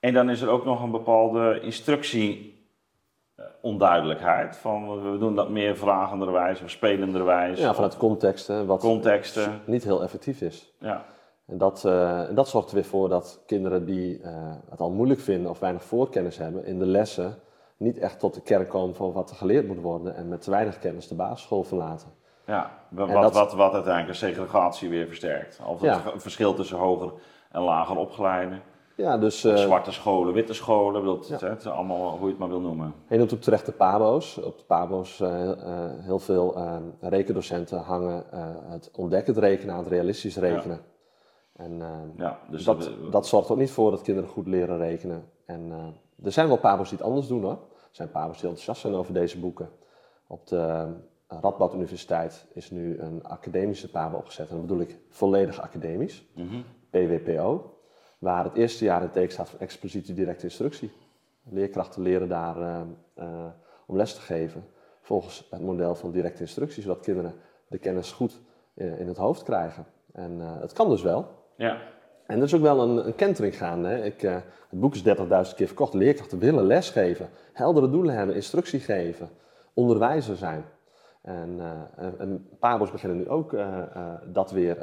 En dan is er ook nog een bepaalde instructie-onduidelijkheid. Van we doen dat meer vragenderwijs of spelenderwijs. Ja, vanuit contexten. Wat contexten. niet heel effectief is. Ja. En dat, uh, dat zorgt er weer voor dat kinderen die uh, het al moeilijk vinden of weinig voorkennis hebben in de lessen niet echt tot de kern komen van wat er geleerd moet worden en met te weinig kennis de basisschool verlaten. Ja, wat, dat, wat, wat uiteindelijk de segregatie weer versterkt. Of het verschil tussen hoger en lager opgeleiden. Ja, dus, uh, Zwarte scholen, witte scholen, dat, ja. het, allemaal hoe je het maar wil noemen. Je noemt op terecht de PABO's. Op de PABO's uh, heel veel rekendocenten hangen het ontdekkend rekenen aan het realistisch rekenen. Ja. En ja, dus dat, dat zorgt ook niet voor dat kinderen goed leren rekenen. En er zijn wel PABO's die het anders doen hoor. Er zijn PABO's die enthousiast zijn over deze boeken. Op de Radboud Universiteit is nu een academische PABO opgezet. En dat bedoel ik volledig academisch. Mm -hmm. PWPO. Waar het eerste jaar in teken staat van expliciete directe instructie. Leerkrachten leren daar uh, uh, om les te geven volgens het model van directe instructie, zodat kinderen de kennis goed uh, in het hoofd krijgen. En het kan dus wel. Ja. En er is ook wel een, een kentering gaande. Hè. Ik, het boek is 30.000 keer verkocht. Leerkrachten willen lesgeven, heldere doelen hebben, instructie geven, onderwijzer zijn. En, uh, en Pabos beginnen nu ook uh, dat weer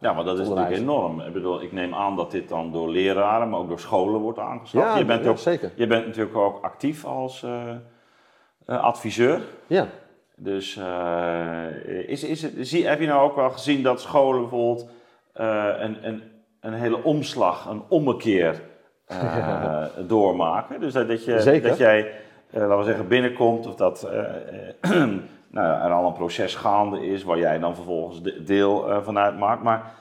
Ja, maar dat is natuurlijk enorm. Ik bedoel, ik neem aan dat dit dan door leraren, maar ook door scholen wordt aangeschaft. Ja, je bent ja, ook, zeker. Je bent natuurlijk ook actief als adviseur. Ja. Dus is, is het, zie, heb je nou ook wel gezien dat scholen bijvoorbeeld een, een, een hele omslag, een ommekeer ja. doormaken? Dus dat, dat, je, dat jij, laten we zeggen, binnenkomt of dat nou, er al een proces gaande is waar jij dan vervolgens deel van uitmaakt. Maar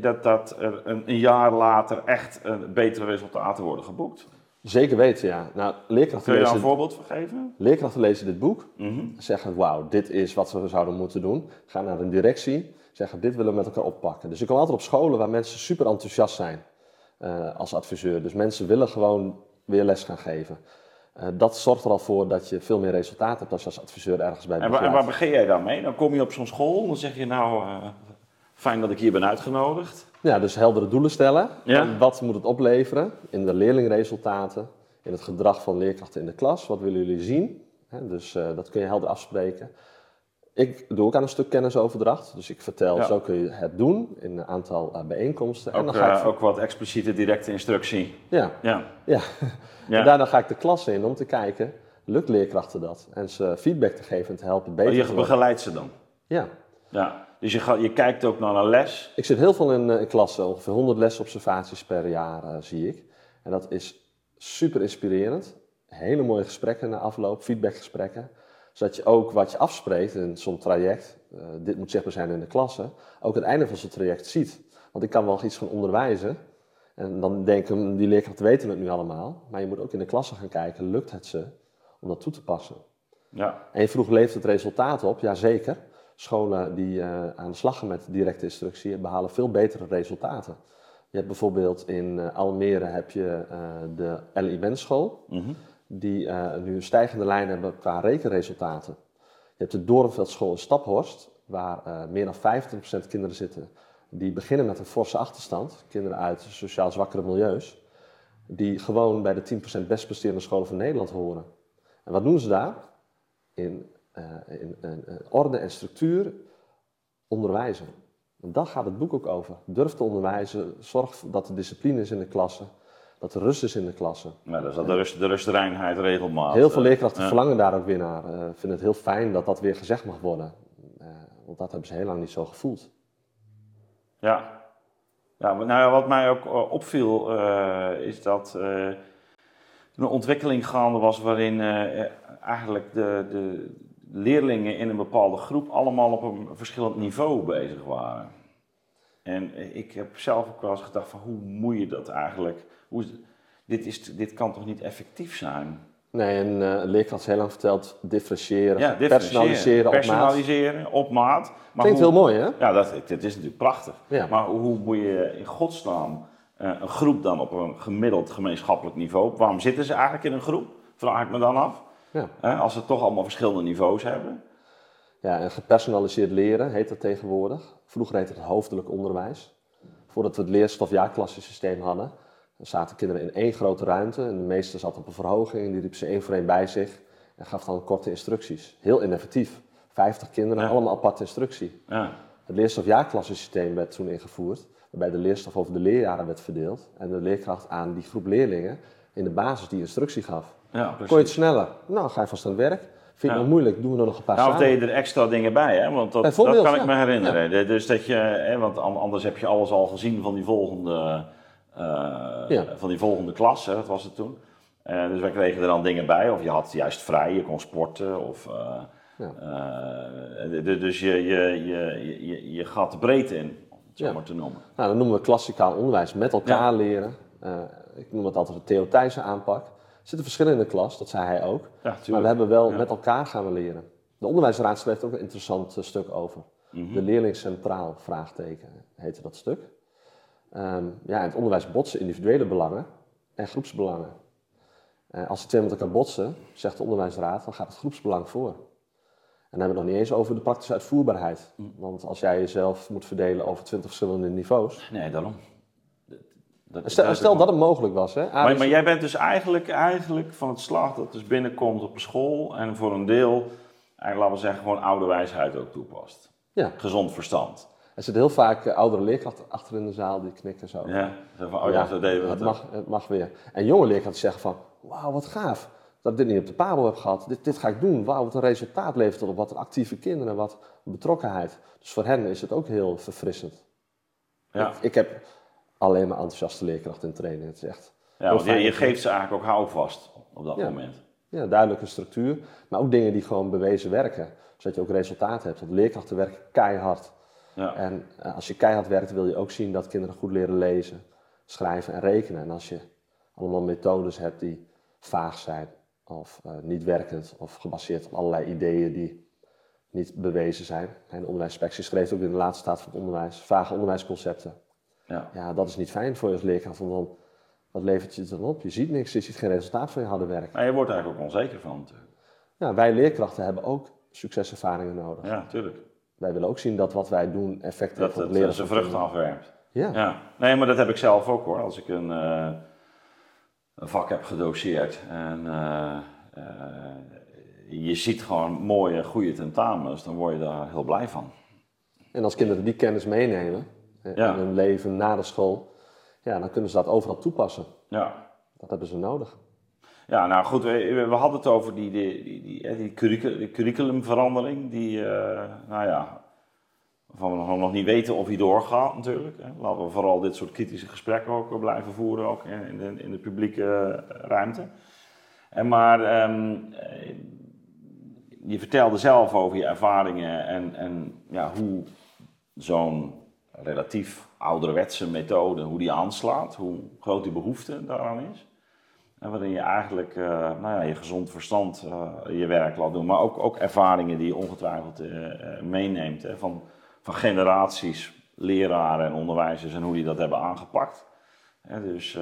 dat, dat er een, een, jaar later echt betere resultaten worden geboekt. Zeker weten, ja. Nou, leerkrachten Kun je daar een voorbeeld van geven? Leerkrachten lezen dit boek, mm zeggen wauw, dit is wat we zouden moeten doen. Gaan naar een directie, zeggen dit willen we met elkaar oppakken. Dus ik kom altijd op scholen waar mensen super enthousiast zijn uh, als adviseur. Dus mensen willen gewoon weer les gaan geven. Uh, dat zorgt er al voor dat je veel meer resultaat hebt als je als adviseur ergens bij bent. En, en waar begin jij dan mee? Dan kom je op zo'n school, dan zeg je nou, uh, fijn dat ik hier ben uitgenodigd. Ja, dus heldere doelen stellen. Ja. Wat moet het opleveren in de leerlingresultaten, in het gedrag van leerkrachten in de klas? Wat willen jullie zien? He, dus dat kun je helder afspreken. Ik doe ook aan een stuk kennisoverdracht. Dus ik vertel, ja. zo kun je het doen in een aantal uh, bijeenkomsten. Ook, en dan ga ik... uh, ook wat expliciete directe instructie. Ja. ja. ja. ja. en daarna ga ik de klas in om te kijken, lukt leerkrachten dat? En ze feedback te geven en te helpen beter oh, je begeleidt ze dan? Ja. ja. Dus je, ga, je kijkt ook naar een les? Ik zit heel veel in, in klassen, ongeveer 100 lesobservaties per jaar uh, zie ik. En dat is super inspirerend. Hele mooie gesprekken na afloop, feedbackgesprekken Zodat je ook wat je afspreekt in zo'n traject, uh, dit moet zichtbaar zijn in de klasse, ook het einde van zo'n traject ziet. Want ik kan wel iets gaan onderwijzen en dan denken die leerkrachten weten het nu allemaal, maar je moet ook in de klasse gaan kijken, lukt het ze om dat toe te passen? Ja. En je vroeg, levert het resultaat op? Jazeker. Scholen die uh, aan de slag gaan met directe instructie behalen veel betere resultaten. Je hebt bijvoorbeeld in uh, Almere heb je uh, de LI school, mm -hmm. Die nu een stijgende lijn hebben qua rekenresultaten. Je hebt de Doornveldschool in Staphorst, waar meer dan 25% kinderen zitten die beginnen met een forse achterstand, kinderen uit sociaal zwakkere milieus, die gewoon bij de 10% best presterende scholen van Nederland horen. En wat doen ze daar? In, uh, in, orde en structuur onderwijzen. En daar gaat het boek ook over. Durf te onderwijzen, zorg dat er discipline is in de klasse, dat er rust is in de klasse. Ja, dus dat de rust, de rustreinheid regelmatig. Heel veel leerkrachten ja. verlangen daar ook weer naar. Uh, vinden het heel fijn dat dat weer gezegd mag worden. Uh, want dat hebben ze heel lang niet zo gevoeld. Ja. ja nou ja, wat mij ook opviel uh, is dat uh, een ontwikkeling gaande was waarin eigenlijk de, de, leerlingen in een bepaalde groep allemaal op een verschillend niveau bezig waren. En ik heb zelf ook wel eens gedacht van hoe moet je dat eigenlijk, hoe, dit, is, dit kan toch niet effectief zijn? Nee, een uh, leerkracht heel lang verteld, differentiëren, ja, personaliseren, personaliseren op maat. Maar Klinkt heel mooi, hè? Ja, dat, dat is natuurlijk prachtig. Ja. Maar hoe moet je in godsnaam uh, een groep dan op een gemiddeld gemeenschappelijk niveau... Waarom zitten ze eigenlijk in een groep? Vraag ik me dan af. Ja. Uh, als ze toch allemaal verschillende niveaus hebben. Ja, en gepersonaliseerd leren heet dat tegenwoordig. Vroeger heette het hoofdelijk onderwijs. Voordat we het leerstof-jaarklassensysteem hadden dan zaten kinderen in één grote ruimte en de meester zat op een verhoging en die riep ze één voor één bij zich en gaf dan korte instructies. Heel innovatief. 50 kinderen, ja. allemaal aparte instructie. Ja. Het leerstof-jaarklassensysteem werd toen ingevoerd, waarbij de leerstof over de leerjaren werd verdeeld en de leerkracht aan die groep leerlingen in de basis die instructie gaf. Ja, Kon je het sneller? Nou, ga je vast aan het werk. Vind je het moeilijk? Doen we er nog een paar nou, of deed je er extra dingen bij, hè? Want dat, dat kan ik me herinneren. Dus dat je, hè, want anders heb je alles al gezien van die volgende ja. van die volgende klas, hè, dat was het toen. Uh, dus wij kregen er dan dingen bij, of je had juist vrij, je kon sporten. Of, uh, ja. dus je, je, je, je, je gaat de breedte in, om het zo ja. maar te noemen. Nou, dat noemen we klassikaal onderwijs, met elkaar leren. ik noem het altijd de Theo Thijssen aanpak. Er zitten verschillen in de klas, dat zei hij ook. maar we hebben wel met elkaar gaan we leren. De onderwijsraad schreef ook een interessant stuk over. Mm -hmm. De leerling centraal, vraagteken, heette dat stuk. Um, ja, in het onderwijs botsen individuele belangen en groepsbelangen. Uh, als die twee met elkaar botsen, zegt de onderwijsraad, dan gaat het groepsbelang voor. En dan hebben we het nog niet eens over de praktische uitvoerbaarheid. Want als jij jezelf moet verdelen over twintig verschillende niveaus. Nee, daarom. Dat, stel, stel dat het mogelijk was. Hè? Maar, maar, jij bent dus eigenlijk, eigenlijk van het slag dat dus binnenkomt op een school en voor een deel, eigenlijk, laten we zeggen, gewoon oude wijsheid ook toepast. Ja. Gezond verstand. Er zitten heel vaak uh, oudere leerkrachten achter in de zaal die knikken zo. Ja, zo van, oh ja, zo deden we het. Mag, het mag weer. En jonge leerkrachten zeggen van, wauw, wat gaaf dat ik dit niet op de pabo heb gehad. Dit, dit ga ik doen. Wauw, wat een resultaat levert op. Wat een actieve kinderen, wat betrokkenheid. Dus voor hen is het ook heel verfrissend. Ja. Ik, ik heb alleen maar enthousiaste leerkrachten in training. Het is echt ja, want je, je geeft ze eigenlijk ook houvast op dat ja. moment. Ja, duidelijke structuur. Maar ook dingen die gewoon bewezen werken. Zodat je ook resultaat hebt. Want leerkrachten werken keihard. Ja. En uh, als je keihard werkt, wil je ook zien dat kinderen goed leren lezen, schrijven en rekenen. En als je allemaal methodes hebt die vaag zijn, of uh, niet werkend, of gebaseerd op allerlei ideeën die niet bewezen zijn. En de onderwijsinspectie schreef ook in de laatste staat van het onderwijs, vage onderwijsconcepten. Ja. ja, dat is niet fijn voor je als leerkracht, want dan, wat levert je dan op? Je ziet niks, je ziet geen resultaat van je harde werk. Maar je wordt eigenlijk ook onzeker van natuurlijk. Ja, wij leerkrachten hebben ook succeservaringen nodig. Ja, tuurlijk wij willen ook zien dat wat wij doen effect heeft op het leren. Dat zijn vruchten afwerpt. Ja. ja. Nee, maar dat heb ik zelf ook hoor. Als ik een, uh, een vak heb gedoseerd en uh, uh, je ziet gewoon mooie, goede tentamens, dan word je daar heel blij van. En als kinderen die kennis meenemen in hun leven na de school, ja, dan kunnen ze dat overal toepassen. Ja. Dat hebben ze nodig. Ja, nou goed, we, we hadden het over die, die, die, die, die, curriculum, die curriculumverandering, die, uh, nou ja, waarvan we nog niet weten of die doorgaat natuurlijk. Laten we vooral dit soort kritische gesprekken ook blijven voeren, ook in, de, in de publieke ruimte. En maar, um, je vertelde zelf over je ervaringen en, en ja, hoe zo'n relatief ouderwetse methode, hoe die aanslaat, hoe groot die behoefte daaraan is. En waarin je eigenlijk nou ja, je gezond verstand je werk laat doen, maar ook, ook ervaringen die je ongetwijfeld meeneemt hè, van, van generaties leraren en onderwijzers en hoe die dat hebben aangepakt. dus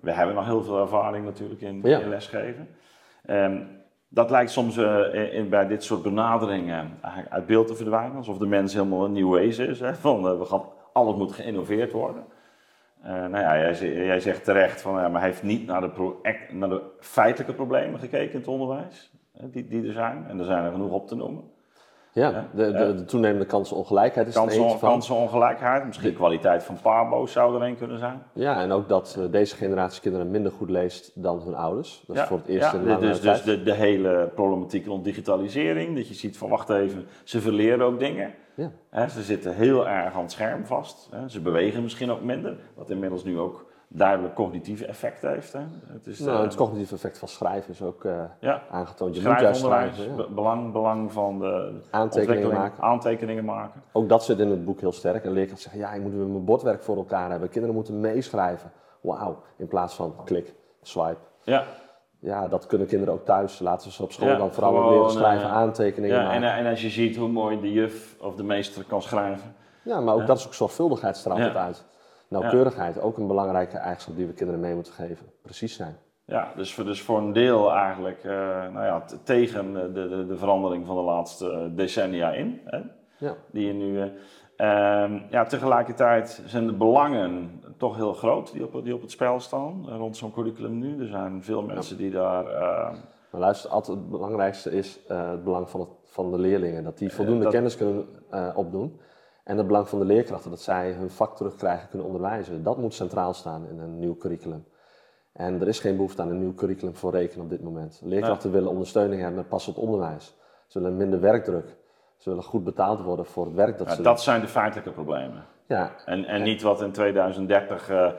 we hebben nog heel veel ervaring natuurlijk in, ja. in lesgeven. Um, dat lijkt soms in, bij dit soort benaderingen eigenlijk uit beeld te verdwijnen, alsof de mens helemaal een nieuw wezen is. Hè, van we gaan, alles moet geïnnoveerd worden. Uh, nou ja, jij, jij, zegt terecht van, ja, maar hij heeft niet naar de, naar de feitelijke problemen gekeken in het onderwijs, hè, die, die er zijn. En er zijn er genoeg op te noemen. Ja, de, de, de toenemende kansenongelijkheid is kansen, er. Kansenongelijkheid, misschien kwaliteit van paarboos zou er een kunnen zijn. Ja, en ook dat uh, deze generatie kinderen minder goed leest dan hun ouders. Dat is ja, voor het eerst ja, in Dus, dus de, de, hele problematiek rond digitalisering, dat je ziet van wacht even, ze verleren ook dingen. Ja. He, ze zitten heel erg aan het scherm vast. He, ze bewegen misschien ook minder, wat inmiddels nu ook duidelijk cognitieve effect heeft. Hè? Het, is, nou, het cognitieve effect van schrijven is ook uh, ja. aangetoond. Je moet juist schrijven. Ja. Belang, belang van de aantekeningen maken. aantekeningen maken. Ook dat zit in het boek heel sterk. Een leerkracht zegt, ja, ik moet mijn bordwerk voor elkaar hebben. Kinderen moeten meeschrijven. Wauw, in plaats van klik, swipe. Ja. Ja, dat kunnen kinderen ook thuis. Laten ze op school dan vooral gewoon, leren schrijven, uh, aantekeningen ja, maken. En, en, als je ziet hoe mooi de juf of de meester kan schrijven. Ja, maar ook dat is ook zorgvuldigheid straalt het uit. Nauwkeurigheid, ook een belangrijke eigenschap die we kinderen mee moeten geven. Precies zijn. Ja, dus voor, dus voor een deel eigenlijk uh, nou ja, tegen de, de, de, verandering van de laatste decennia in. Hè? Ja. Die je nu, uh, ja, tegelijkertijd zijn de belangen toch heel groot die op, die op het spel staan rond zo'n curriculum nu. Er zijn veel mensen die daar... Uh, maar luister, altijd het belangrijkste is het belang van, het, van de leerlingen. Dat die voldoende dat, kennis kunnen opdoen. En het belang van de leerkrachten, dat zij hun vak terugkrijgen, kunnen onderwijzen. Dat moet centraal staan in een nieuw curriculum. En er is geen behoefte aan een nieuw curriculum voor rekenen op dit moment. Leerkrachten willen ondersteuning hebben met passend onderwijs. Ze willen minder werkdruk. Ze willen goed betaald worden voor het werk dat ja, ze Dat zijn de feitelijke problemen. Ja. En, en niet wat in 2030 uh,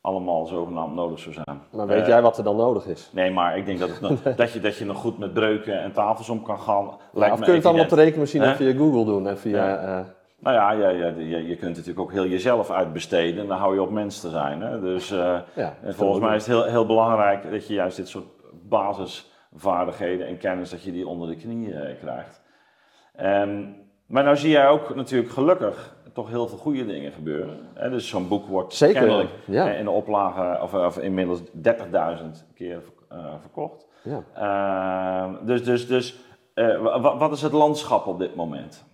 allemaal zogenaamd nodig zou zijn. Maar weet uh, jij wat er dan nodig is? Nee, maar ik denk dat, het dat, je, dat je nog goed met breuken en tafels om kan gaan. Ja, of kun je het allemaal op de rekenmachine via Google doen en via... Ja. Uh, nou ja, je, je, je, kunt natuurlijk ook heel jezelf uitbesteden en dan hou je op mens te zijn. Hè? Dus uh, ja, volgens mij is het heel, heel belangrijk dat je juist dit soort basisvaardigheden en kennis, dat je die onder de knie uh, krijgt. Um, maar nou zie jij ook natuurlijk gelukkig toch heel veel goede dingen gebeuren. Hè? Dus zo'n boek wordt Zeker, kennelijk ja. in de oplage, of, of inmiddels 30.000 keer uh, verkocht. Ja. Ehm, dus dus, dus wat is het landschap op dit moment?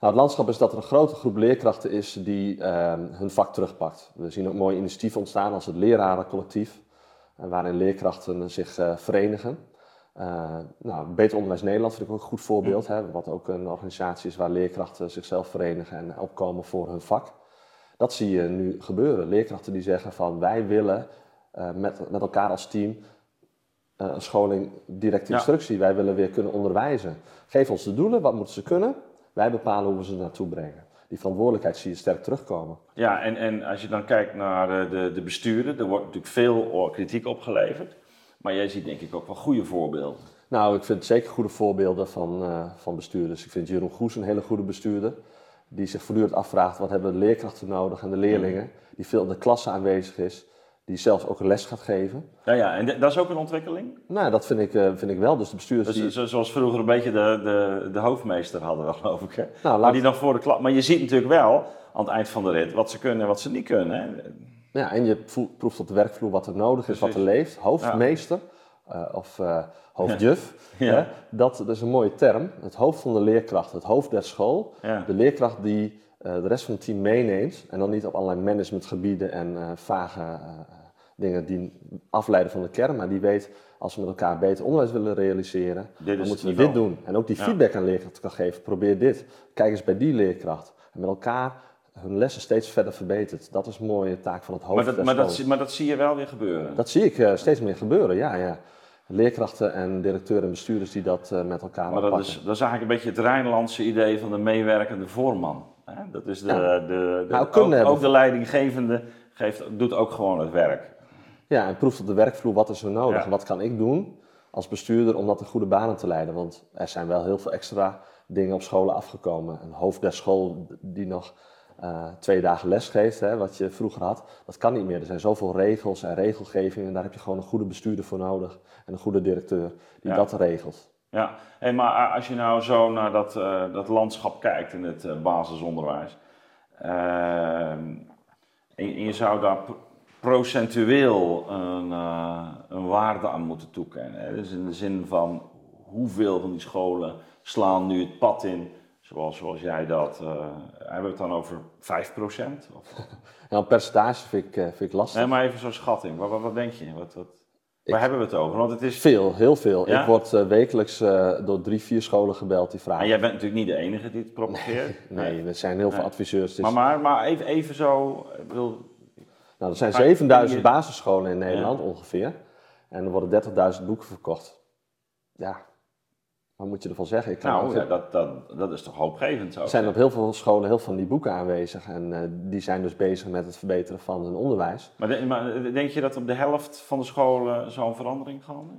Nou, het landschap is dat er een grote groep leerkrachten is die uh, hun vak terugpakt. We zien ook mooie initiatieven ontstaan als het lerarencollectief, uh, waarin leerkrachten zich uh, verenigen. nou, Beter Onderwijs Nederland vind ik ook een goed voorbeeld, hè, wat ook een organisatie is waar leerkrachten zichzelf verenigen en opkomen voor hun vak. Dat zie je nu gebeuren. Leerkrachten die zeggen van wij willen met, met elkaar als team een scholing directe instructie, ja. wij willen weer kunnen onderwijzen. Geef ons de doelen, wat moeten ze kunnen? Wij bepalen hoe we ze naartoe brengen. Die verantwoordelijkheid zie je sterk terugkomen. Ja, en, en als je dan kijkt naar de, de besturen, er wordt natuurlijk veel kritiek opgeleverd. Maar jij ziet denk ik ook wel goede voorbeelden. Nou, ik vind zeker goede voorbeelden van, uh, van bestuurders. Ik vind Jeroen Goes een hele goede bestuurder. Die zich voortdurend afvraagt, wat hebben de leerkrachten nodig en de leerlingen. Die veel in de klasse aanwezig is die zelfs ook een les gaat geven. Ja, ja. en dat is ook een ontwikkeling? Nou, dat vind ik, uh, vind ik wel. Dus de bestuurders dus, die... Zoals vroeger een beetje de, de, de hoofdmeester hadden we geloof ik. Hè? Nou, maar die nog voor de klas... Maar je ziet natuurlijk wel aan het eind van de rit wat ze kunnen en wat ze niet kunnen. Hè? Ja, en je proeft op de werkvloer wat er nodig is, wat er leeft. Hoofdmeester ja. uh, of uh, hoofdjuf, ja. Hè? Dat, dat, is een mooie term. Het hoofd van de leerkracht, het hoofd der school. Ja. De leerkracht die de rest van het team meeneemt. En dan niet op allerlei managementgebieden en vage dingen die afleiden van de kern, maar die weet als we met elkaar beter onderwijs willen realiseren, dit dan moeten we dit doen. En ook die feedback ja. aan leerkrachten kan geven. Probeer dit. Kijk eens bij die leerkracht. En met elkaar hun lessen steeds verder verbeterd. Dat is een mooie taak van het hoofd. Maar dat, maar dat, maar dat zie je wel weer gebeuren? Dat zie ik uh, steeds meer gebeuren, ja. ja. Leerkrachten en directeuren en bestuurders die dat uh, met elkaar Maar dat is, dat is eigenlijk een beetje het Rijnlandse idee van de meewerkende voorman. Hè? Dat is de, ja. de, de, nou, ook, ook de leidinggevende geeft, doet ook gewoon het werk. Ja, en proeft op de werkvloer wat is er nodig. Ja. Wat kan ik doen als bestuurder om dat in goede banen te leiden. Want er zijn wel heel veel extra dingen op scholen afgekomen. Een hoofd der school die nog uh, twee dagen les geeft, hè, wat je vroeger had, dat kan niet meer. Er zijn zoveel regels en regelgeving en daar heb je gewoon een goede bestuurder voor nodig. En een goede directeur die dat regelt. Ja, hey, maar als je nou zo naar dat, uh, dat landschap kijkt in het uh, basisonderwijs. Ehm, en, je zou daar procentueel een, een waarde aan moeten toekennen. Hè? Dus in de zin van hoeveel van die scholen slaan nu het pad in zoals, zoals jij dat. Uh, hebben we het dan over 5%? Of? Ja, een percentage vind ik, uh, vind ik lastig. Nee, maar even zo'n schatting. Wat, wat, wat denk je? Wat, wat, waar hebben we het over? Want het is... Veel, heel veel. Ik word uh, wekelijks door drie, vier scholen gebeld die vragen. En jij bent natuurlijk niet de enige die het propageert. Nee, nee, er zijn heel veel adviseurs. Dus... Maar, maar, maar even, even zo. Wil... Nou, er zijn 7000 basisscholen in Nederland ongeveer. En er worden 30.000 boeken verkocht. Ja, wat moet je ervan zeggen? Ik nou, ja, dat, dat, dat is toch hoopgevend zo. Er zijn op heel veel scholen heel veel van die boeken aanwezig en uh, die zijn dus bezig met het verbeteren van hun onderwijs. Maar, de, maar, denk je dat op de helft van de scholen zo'n verandering kan?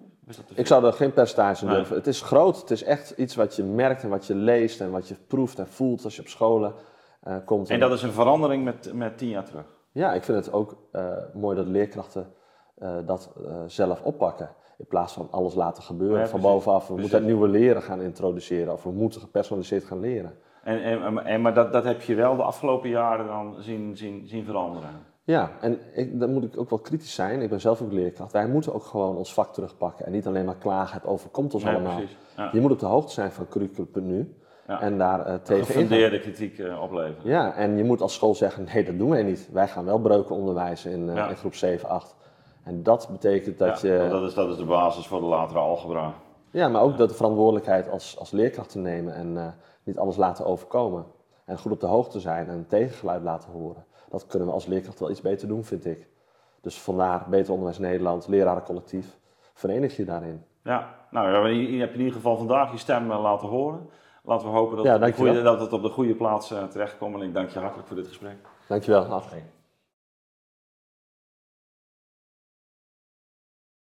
Ik zou er geen percentage nee. durven. Het is groot, het is echt iets wat je merkt en wat je leest en wat je proeft en voelt als je op scholen uh, komt. En dat is een verandering met, met tien jaar terug? Ja, ik vind het ook uh, mooi dat leerkrachten dat zelf oppakken. In plaats van alles laten gebeuren van bovenaf. We moeten het nieuwe leren gaan introduceren of we moeten gepersonaliseerd gaan leren. En, en, en, maar dat, dat heb je wel de afgelopen jaren dan zien, zien, zien veranderen? Ja, en ik, dan moet ik ook wel kritisch zijn. Ik ben zelf ook leerkracht. Wij moeten ook gewoon ons vak terugpakken en niet alleen maar klagen, het overkomt ons allemaal. Ja. Je moet op de hoogte zijn van curriculum.nu ja. en daar uh, tegen Gefundeerde kritiek uh, opleveren. Ja, en je moet als school zeggen, nee dat doen wij niet. Wij gaan wel breuken onderwijzen in, uh, in groep 7, 8. En dat betekent dat ja, je. Dat is, dat is de basis voor de latere algebra. Ja, maar ook dat de verantwoordelijkheid als, als leerkracht te nemen en uh, niet alles laten overkomen. En goed op de hoogte zijn en tegengeluid laten horen. Dat kunnen we als leerkracht wel iets beter doen, vind ik. Dus vandaar Beter Onderwijs Nederland, lerarencollectief. Verenig je daarin. Ja, nou, je hebt in ieder geval vandaag je stem uh, laten horen. Laten we hopen dat, ja, het, goede, dat het op de goede plaats uh, terechtkomt. En ik dank je hartelijk voor dit gesprek. Dankjewel. Afgeen.